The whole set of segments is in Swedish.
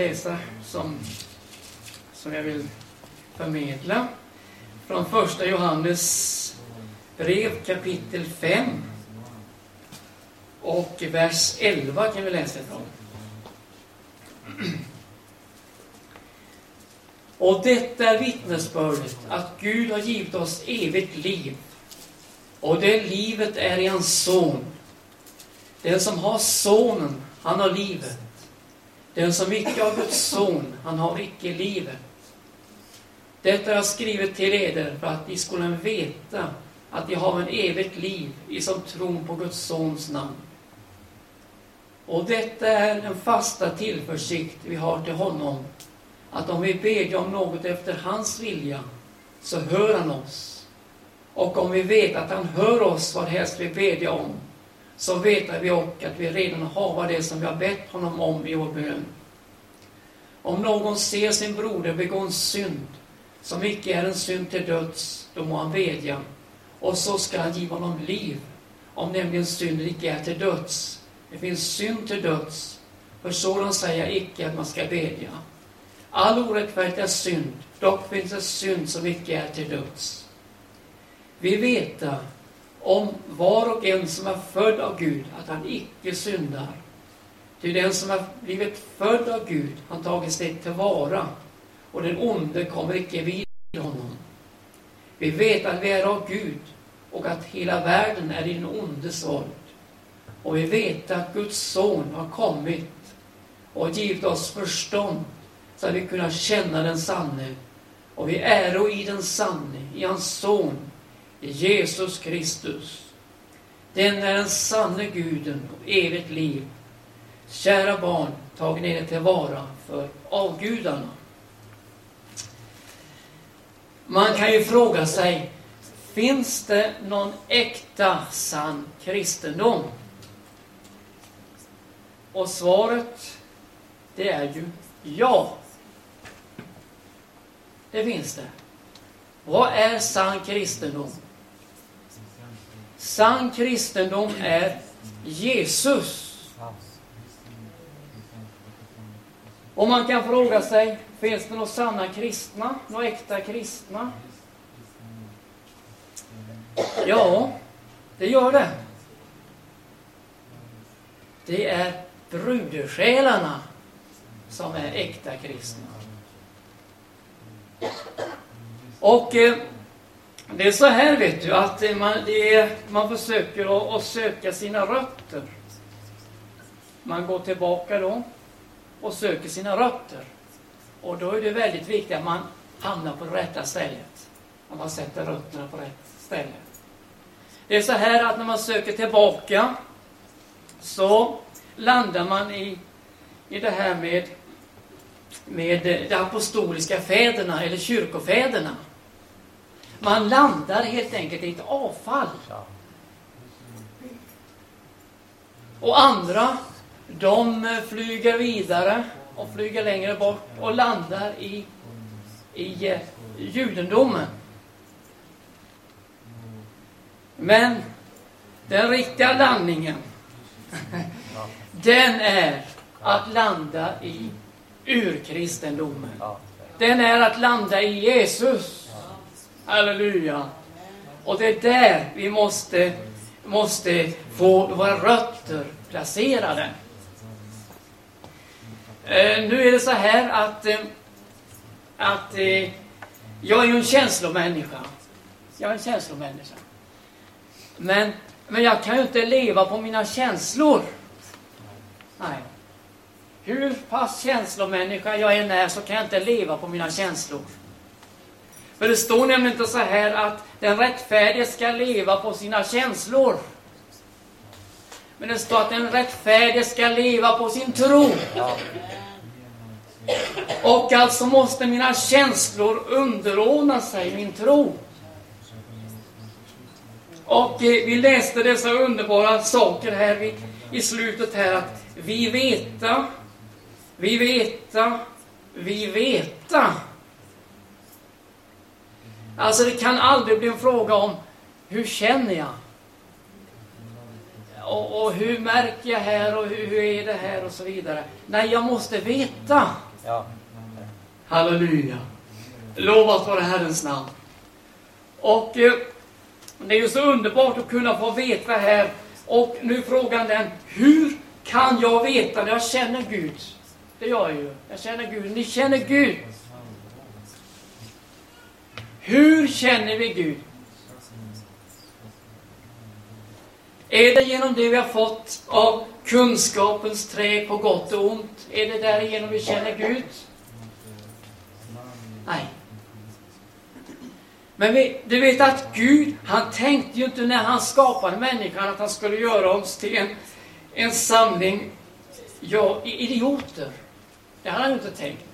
läsa som, som jag vill förmedla. Från första Johannes brev kapitel 5. Och vers 11 kan vi läsa ifrån. Och detta är vittnesbördet att Gud har givit oss evigt liv. Och det livet är i hans son. Den som har sonen, han har livet. Den som icke har Guds son, han har icke livet. Detta har jag skrivit till eder för att ni skulle veta att ni har en evigt liv i som tron på Guds sons namn. Och detta är den fasta tillförsikt vi har till honom, att om vi ber om något efter hans vilja, så hör han oss. Och om vi vet att han hör oss vad helst vi ber om, så vet vi också att vi redan har det som vi har bett honom om i vår bön. Om någon ser sin broder begå en synd, som icke är en synd till döds, då må han bedja, och så ska han giva honom liv, om nämligen synden icke är till döds. Det finns synd till döds, för sådan säger jag icke att man ska bedja. All orättfärdighet är synd, dock finns det synd som icke är till döds. Vi veta om var och en som är född av Gud att han icke syndar. Ty den som har blivit född av Gud, han tagit sig tillvara, och den onde kommer icke vid honom. Vi vet att vi är av Gud och att hela världen är i den ondes våld. Och vi vet att Guds son har kommit och givit oss förstånd så att vi kunnat känna den sanne. Och vi är i den sanne, i hans son, Jesus Kristus. Den är den sanne guden och evigt liv. Kära barn, tag er tillvara för avgudarna. Man kan ju fråga sig, finns det någon äkta sann kristendom? Och svaret, det är ju ja. Det finns det. Vad är sann kristendom? Sann kristendom är Jesus. Och man kan fråga sig, finns det några sanna kristna? Några äkta kristna? Ja, det gör det. Det är brudesjälarna som är äkta kristna. Och eh, det är så här, vet du, att man, är, man försöker att, att söka sina rötter. Man går tillbaka då och söker sina rötter. Och då är det väldigt viktigt att man hamnar på det rätta stället. Att man sätter rötterna på rätt ställe. Det är så här att när man söker tillbaka så landar man i, i det här med, med de apostoliska fäderna eller kyrkofäderna. Man landar helt enkelt i ett avfall. Och andra, de flyger vidare och flyger längre bort och landar i, i eh, judendomen. Men den riktiga landningen, den är att landa i urkristendomen. Den är att landa i Jesus. Halleluja. Och det är där vi måste, måste få våra rötter placerade. Eh, nu är det så här att, eh, att eh, jag är ju en känslomänniska. Jag är en känslomänniska. Men, men jag kan ju inte leva på mina känslor. Nej. Hur pass känslomänniska jag än är så kan jag inte leva på mina känslor. För det står nämligen inte så här att den rättfärdige ska leva på sina känslor. Men det står att den rättfärdige ska leva på sin tro. Och alltså måste mina känslor underordna sig min tro. Och eh, vi läste dessa underbara saker här i slutet här att vi veta, vi veta, vi veta. Alltså det kan aldrig bli en fråga om hur känner jag? Och, och hur märker jag här och hur, hur, är det här och så vidare. Nej, jag måste veta. Ja. Halleluja. Lovat vare Herrens namn. Och eh, det är ju så underbart att kunna få veta här. Och nu frågan den, hur kan jag veta när jag känner Gud? Det gör jag ju. Jag känner Gud. Ni känner Gud. Hur känner vi Gud? Är det genom det vi har fått av kunskapens trä på gott och ont? Är det därigenom vi känner Gud? Nej. Men vi, du vet att Gud, han tänkte ju inte när han skapade människan att han skulle göra oss till en, en samling ja, idioter. Det hade han ju inte tänkt.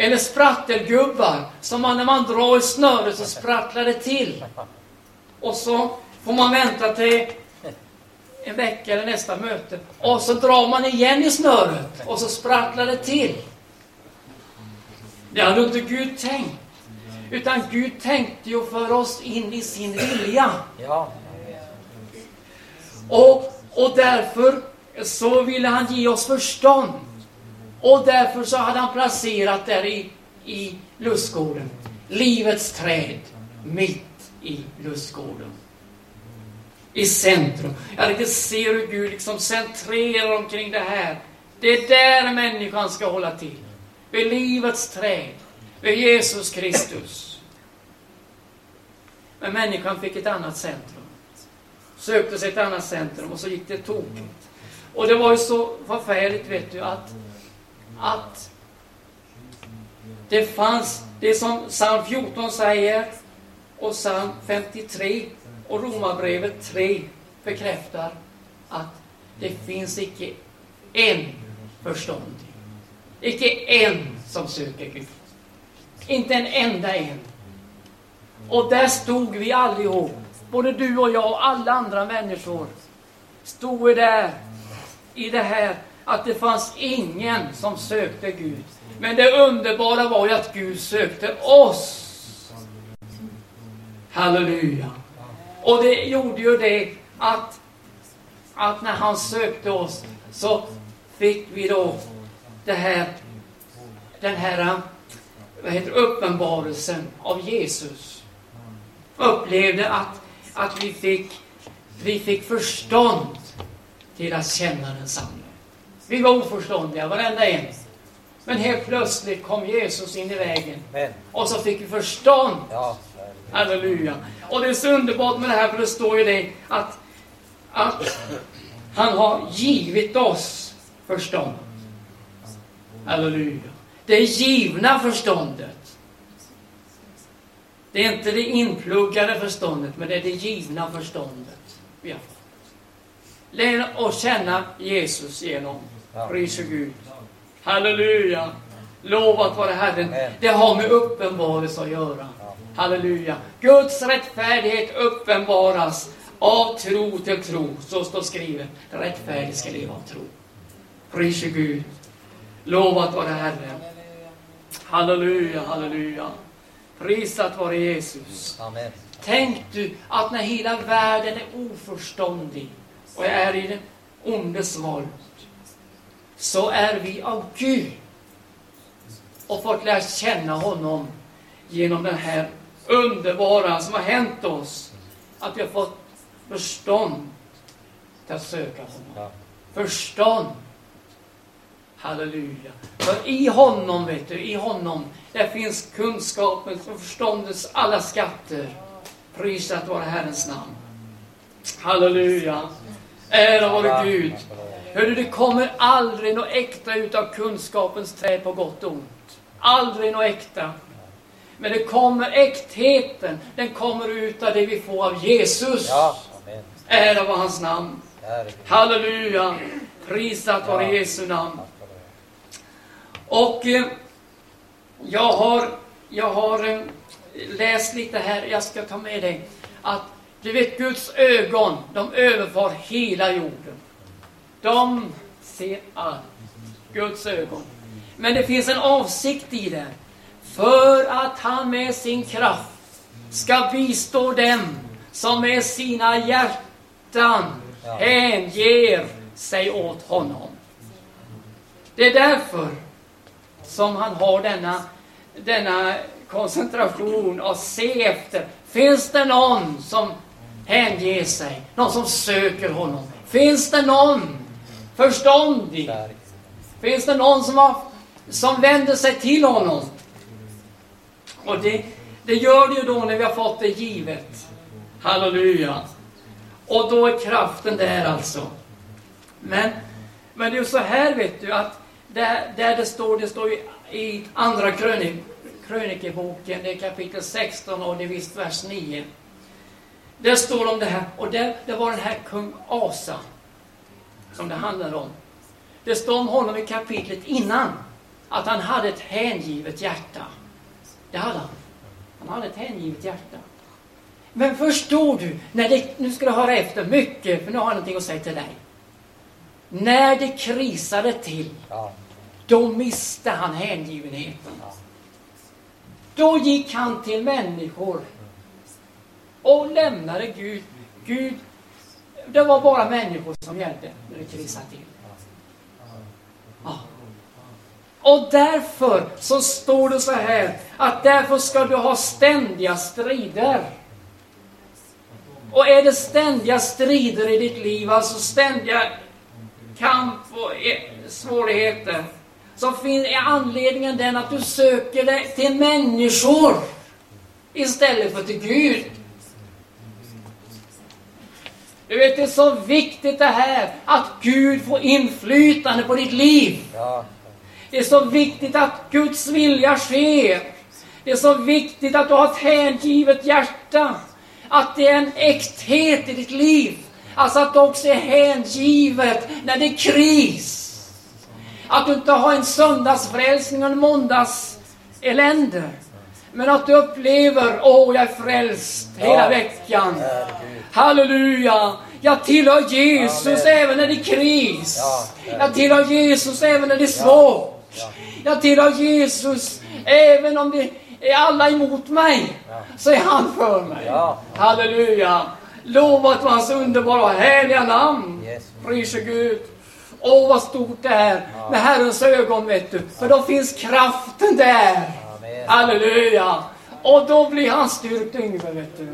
Eller sprattelgubbar, som man när man drar i snöret så sprattlar det till. Och så får man vänta till en vecka eller nästa möte. Och så drar man igen i snöret och så sprattlar det till. Det hade inte Gud tänkt. Utan Gud tänkte ju för oss in i sin vilja. Ja. Och, och därför så ville han ge oss förstånd. Och därför så hade han placerat där i, i lustgården, livets träd, mitt i lustgården. I centrum. Jag riktigt ser hur Gud liksom centrerar omkring det här. Det är där människan ska hålla till. Vid livets träd. Vid Jesus Kristus. Men människan fick ett annat centrum. Sökte sig ett annat centrum och så gick det tokigt. Och det var ju så förfärligt, vet du, att, att det fanns, det som psalm 14 säger och psalm 53 och Romarbrevet 3 bekräftar att det finns icke en förståndig. Icke en som söker Gud. Inte en enda en. Och där stod vi allihop, både du och jag och alla andra människor, stod vi där i det här att det fanns ingen som sökte Gud. Men det underbara var ju att Gud sökte oss. Halleluja. Och det gjorde ju det att, att när han sökte oss så fick vi då det här, den här vad heter, uppenbarelsen av Jesus. Upplevde att, att vi, fick, vi fick förstånd till att känna densamme. Vi var oförståndiga, varenda en. Men helt plötsligt kom Jesus in i vägen. Och så fick vi förstånd. Ja. Halleluja. Och det är så underbart med det här, för det står ju det att, att han har givit oss förstånd. Halleluja. Det givna förståndet. Det är inte det inpluggade förståndet, men det är det givna förståndet vi har fått. Lära oss känna Jesus genom. Ja. Pris Gud. Halleluja. Lovat vare Herren. Det har med uppenbarelse att göra. Ja. Halleluja. Guds rättfärdighet uppenbaras av tro till tro. Så står skrivet. Den rättfärdige ska leva av tro. Pris Gud. Lovat vare Herren. Halleluja, halleluja. Prisat vare Jesus. Amen. Tänk du att när hela världen är oförståndig och är i den ondes våld, så är vi av Gud och fått lära känna honom genom den här underbara som har hänt oss. Att vi har fått förstånd till att söka honom. Förstånd. Halleluja. För i honom, vet du, i honom, där finns kunskapens och förståndets alla skatter. Prisat vare Herrens namn. Halleluja. Ära vare Gud. Hörru, det kommer aldrig något äkta ut av kunskapens träd på gott och ont. Aldrig något äkta. Men det kommer äktheten, den kommer ut av det vi får av Jesus. Ja. Amen. Ära vare hans namn. Halleluja. Prisat vare Ja. Jesu namn. Och eh, jag har, jag har eh, läst lite här, jag ska ta med dig, att du vet Guds ögon, de överfar hela jorden. De ser allt. Guds ögon. Men det finns en avsikt i det. För att han med sin kraft ska bistå dem som med sina hjärtan hänger sig åt honom. Det är därför som han har denna, denna koncentration och se efter. Finns det någon som hänger sig? Någon som söker honom? Finns det någon förståndig? Finns det någon som, har, som vänder sig till honom? Och det, det gör det ju då när vi har fått det givet. Halleluja. Och då är kraften där alltså. Men, men det är ju så här vet du att där, där det står, det står i andra krönik, krönikeboken, det är kapitel 16 och det är visst vers 9. Där står om det här, och det, det var den här kung Asa som det handlar om. Det står om honom i kapitlet innan, att han hade ett hängivet hjärta. Det hade han. Han hade ett hängivet hjärta. Men förstår du, när det, nu ska du höra efter mycket, för nu har jag någonting att säga till dig. När det krisade till, då miste han hängivenheten. Då gick han till människor och lämnade Gud. Gud, det var bara människor som gällde när det krisade till. Ja. Och därför så står det så här, att därför ska du ha ständiga strider. Och är det ständiga strider i ditt liv, alltså ständiga kamp och e- svårigheter, så är anledningen den att du söker dig till människor istället för till Gud. Du vet, det är så viktigt det här att Gud får inflytande på ditt liv. Det är så viktigt att Guds vilja sker. Det är så viktigt att du har ett hängivet hjärta. Att det är en äkthet i ditt liv. Alltså att det också är hängivet när det är kris. Att du inte har en söndagsfrälsning och en måndagselände. Men att du upplever, åh, jag är frälst hela veckan. Halleluja! Jag tillhör Jesus Amen. även när det är kris. Jag tillhör Jesus även när det är svårt. Jag tillhör Jesus även om det är alla emot mig. Så är han för mig. Halleluja! Lovat vara hans underbara och härliga namn. Prise Gud. Åh, vad stort det är med Herrens ögon, vet du. För då finns kraften där. Halleluja! Och då blir han styrkt, Yngve, vet du.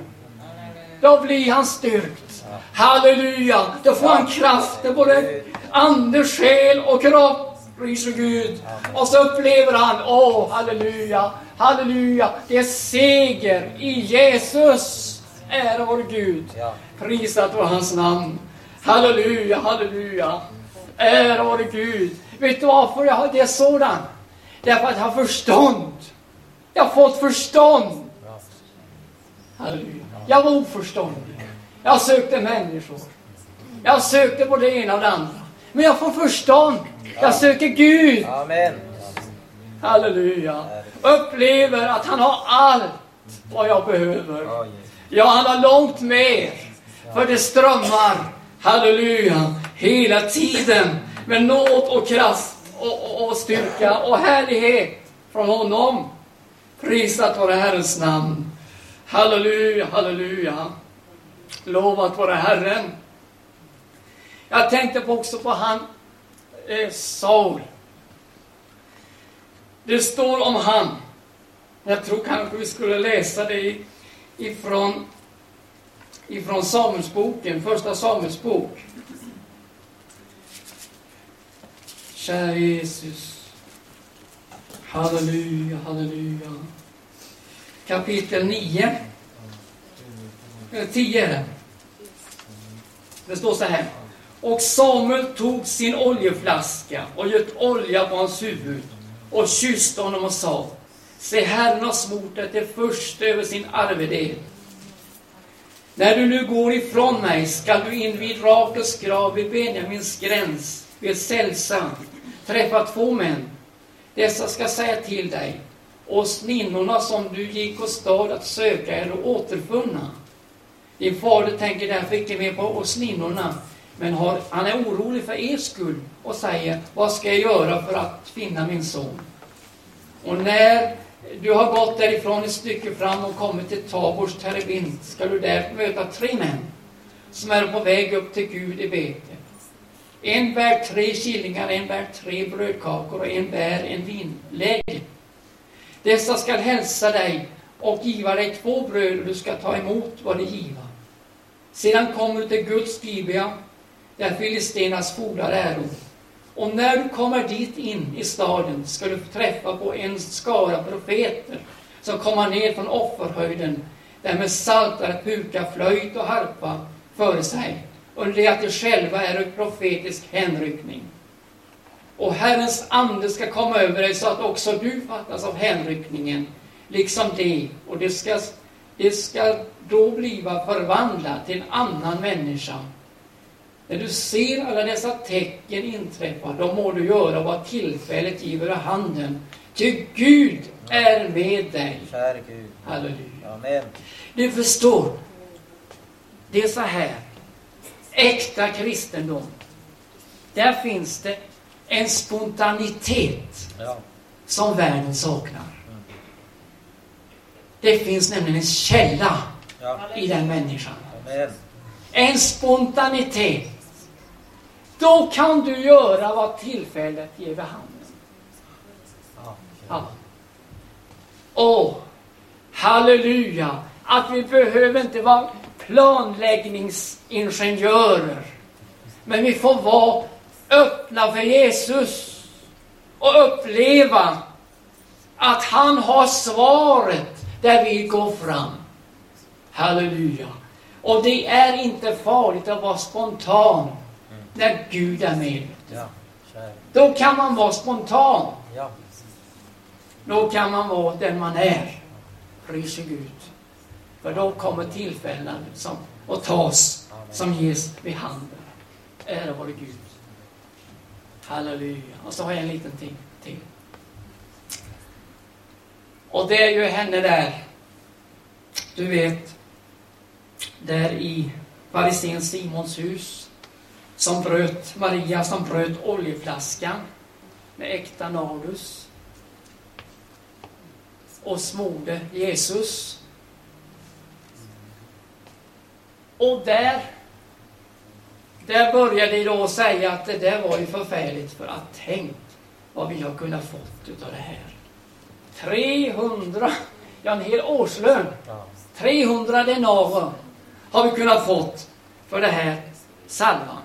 Då blir han styrkt. Halleluja! Då får han kraften, både ande, själ och kropp. Prise Gud. Och så upplever han, åh, halleluja, halleluja, det är seger i Jesus. Ära vår Gud. Prisat vare hans namn. Halleluja, halleluja. Ära vare Gud. Vet du varför jag har det sådant? Därför att jag har förstånd. Jag har fått förstånd. Halleluja. Jag var oförståndig. Jag sökte människor. Jag sökte både det ena och det andra. Men jag får förstånd. Jag söker Gud. Amen. Halleluja. Upplever att han har allt vad jag behöver. Ja, han har långt mer. För det strömmar, halleluja, hela tiden med nåd och kraft och, och, och styrka och härlighet från honom. Prisat vare Herrens namn. Halleluja, halleluja. Lovat vare Herren. Jag tänkte också på han eh, Saul. Det står om han. Jag tror kanske vi skulle läsa det ifrån, ifrån Samuelsboken, första Samuelsbok. Kära Jesus. Halleluja, halleluja. Kapitel 9. 10 eh, är det. Det står så här. Och Samuel tog sin oljeflaska och gött olja på hans huvud och kysste honom och sa Se, Herren har smort dig till första över sin arvedel. När du nu går ifrån mig skall du in vid Rakels grav vid Benjamins gräns, vid Sälsa, träffa två män. Dessa ska säga till dig, åsninnorna som du gick och stad att söka är återfunna. Din fader tänker därför icke mer på åsninnorna, men har, han är orolig för er skull och säger, vad ska jag göra för att finna min son? Och när du har gått därifrån ett stycke fram och kommit till Tabors terebint, ska du där möta tre män som är på väg upp till Gud i bete. En bär tre killingar, en bär tre brödkakor och en bär en vinläge. Dessa skall hälsa dig och giva dig två bröd och du ska ta emot vad de giva. Sedan kommer du till Guds Gibea, där Filistenas fogdar äro. Och när du kommer dit in i staden ska du träffa på en skara profeter som kommer ner från offerhöjden, där med saltare, puka, flöjt och harpa före sig, under det att de själva är i profetisk hänryckning. Och Herrens ande ska komma över dig så att också du fattas av hänryckningen, liksom det, och det ska, det ska då bliva förvandlat till en annan människa. När du ser alla dessa tecken inträffa, då må du göra vad tillfället giver i handen. Ty Gud är med dig. Käre Gud. Halleluja. Amen. Du förstår, det är så här. Äkta kristendom, där finns det en spontanitet Ja. som världen saknar. Det finns nämligen en källa Ja. i den människan. Amen. En spontanitet. Då kan du göra vad tillfället ger vid handen. Ja. Åh, halleluja! Att vi behöver inte vara planläggningsingenjörer. Men vi får vara öppna för Jesus och uppleva att han har svaret där vi går fram. Halleluja! Och det är inte farligt att vara spontan när Gud är med. Då kan man vara spontan. Då kan man vara den man är. Prise Gud. För då kommer tillfällena som, att tas som ges vid handen. Ära vare Gud. Halleluja. Och så har jag en liten ting till. Och det är ju henne där, du vet, där i farisén Simons hus, som bröt, Maria som bröt oljeflaskan med äkta nardus och smorde Jesus. Och där, där började de då säga att det där var ju förfärligt för att tänk vad vi har kunnat fått utav det här. 300, ja en hel årslön, Ja. 300 denarer har vi kunnat fått för det här salvan.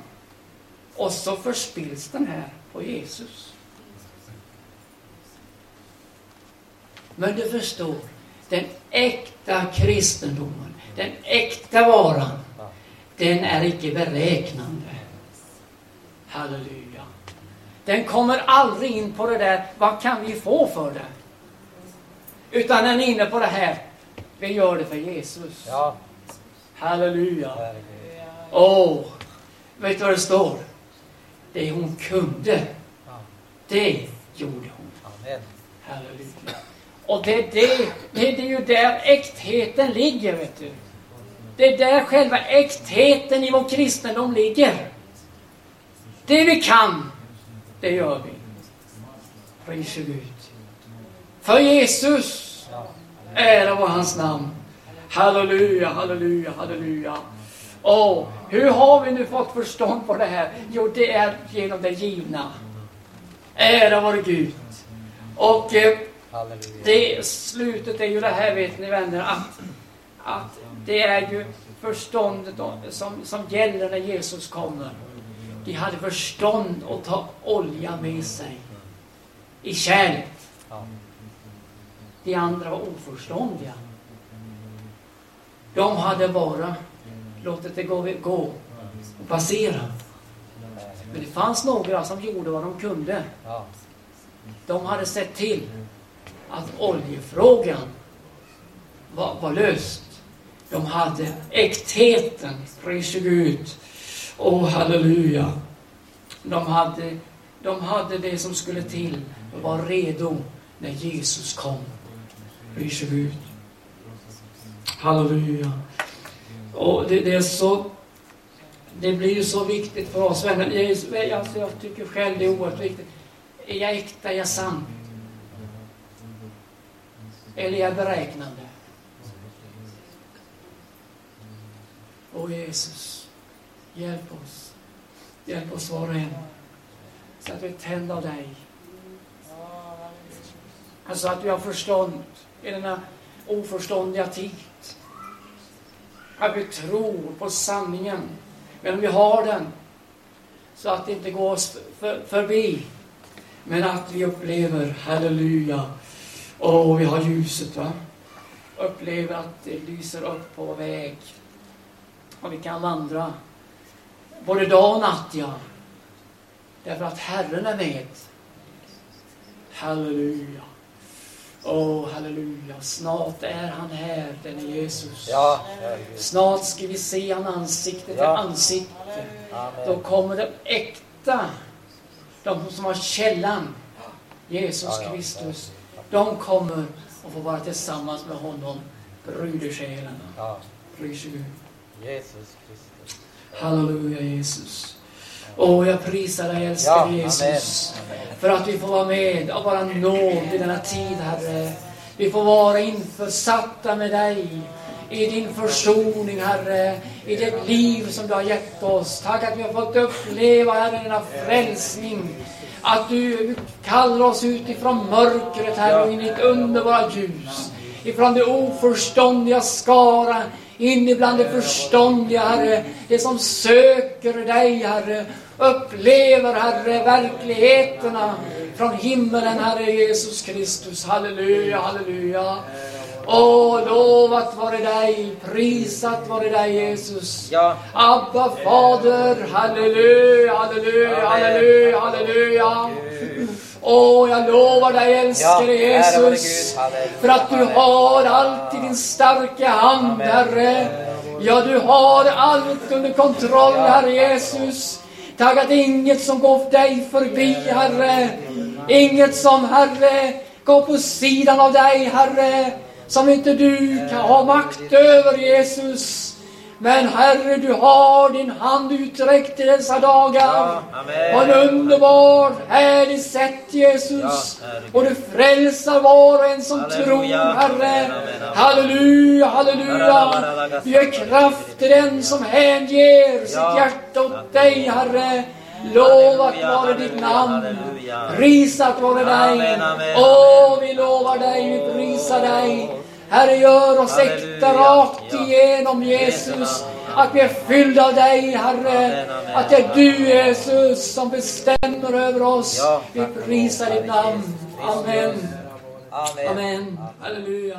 Och så förspills den här på Jesus. Men du förstår, den äkta kristendomen, den äkta varan. Den är icke beräknande. Halleluja. Den kommer aldrig in på det där, vad kan vi få för det? Utan den är inne på det här, vi gör det för Jesus. Ja. Halleluja. Åh, vet du vad det står? Det hon kunde, det gjorde hon. Amen. Halleluja. Och det, är det, det, det är ju där äktheten ligger, vet du. Det är där själva äktheten i vår kristendom ligger. Det vi kan, det gör vi. Prise Gud. För Jesus. Ära vare hans namn. Halleluja, halleluja, halleluja. Åh, hur har vi nu fått förstånd på det här? Jo, det är genom det givna. Ära vare Gud. Och eh, det, slutet är ju det här, vet ni vänner, att, att det är ju förståndet som, som gäller när Jesus kommer. De hade förstånd att ta olja med sig i kärlet. De andra var oförståndiga. De hade bara låtit det gå, gå och passera. Men det fanns några som gjorde vad de kunde. De hade sett till att oljefrågan var, var löst. De hade äktheten, prise Gud. Åh, halleluja. De hade, de hade det som skulle till och var redo när Jesus kom. Prise Gud. Halleluja. Och det, det är så det blir ju så viktigt för oss vänner. Jag, alltså, jag tycker själv det är oerhört viktigt. Är jag äkta, är jag sann? Eller är jag beräknande? Åh Jesus, hjälp oss. Hjälp oss var och en. Så att vi är tända av dig. Alltså att vi har förstånd i denna oförståndiga tid. Att vi tror på sanningen. Men vi har den. Så att det inte går oss för, förbi. Men att vi upplever, halleluja, och vi har ljuset. va? Upplever att det lyser upp på vår väg. Och vi kan vandra både dag och natt, ja. Därför att Herren är med. Halleluja. Åh, halleluja. Snart är han här, den är Jesus. Ja. Snart ska vi se han ansikte till Ja. ansikte. Då kommer de äkta, de som har källan, Jesus Ja, Kristus. De kommer att få vara tillsammans med honom, brudesjälarna. Pris Gud. Jesus Kristus. Halleluja Jesus. Åh, jag prisar dig Ja, älskade amen. Jesus. Amen. För att vi får vara med av bara nåd i denna tid, Herre. Vi får vara införsatta med dig i din försoning, Herre. I det liv som du har gett oss. Tack att vi har fått uppleva, Herre, denna frälsning. Att du kallar oss ut ifrån mörkret, Herre, och in i ett underbara ljus. Ifrån det oförståndiga skara in ibland det förståndiga, Herre. Det som söker dig, Herre. Upplever, Herre, verkligheterna från himmelen, Herre Jesus Kristus. Halleluja, halleluja. Åh, lovat vare dig, prisat vare dig, Jesus. Ja, Abba, Fader, halleluja, halleluja, halleluja, halleluja. Åh, jag lovar dig, ja, älskade vare Jesus. Gud. För att du har allt i din starka hand, Amen. Herre. Ja, du har allt under kontroll, Ja. Herre Jesus. Tack att inget som går dig förbi, Herre. Inget som, Herre, går på sidan av dig, Herre. Som inte du kan ha makt över, Jesus. Men Herre, du har din hand utsträckt i dessa dagar. Ja. På en underbar, härlig sätt, Jesus. Ja, och du frälsar var och en som Halleluja. tror, Herre. Amen, amen. Halleluja, halleluja. Du är kraft i den som hänger sitt hjärta åt dig, Herre. Lovat vare ditt namn. Prisat vare dig. Åh, vi lovar dig, vi prisar dig. Herre, gör oss äkta rakt igenom, Jesus. Att vi är fyllda av dig, Herre. Att det är du, Jesus, som bestämmer över oss. Vi prisar ditt namn. Amen. Amen. Halleluja.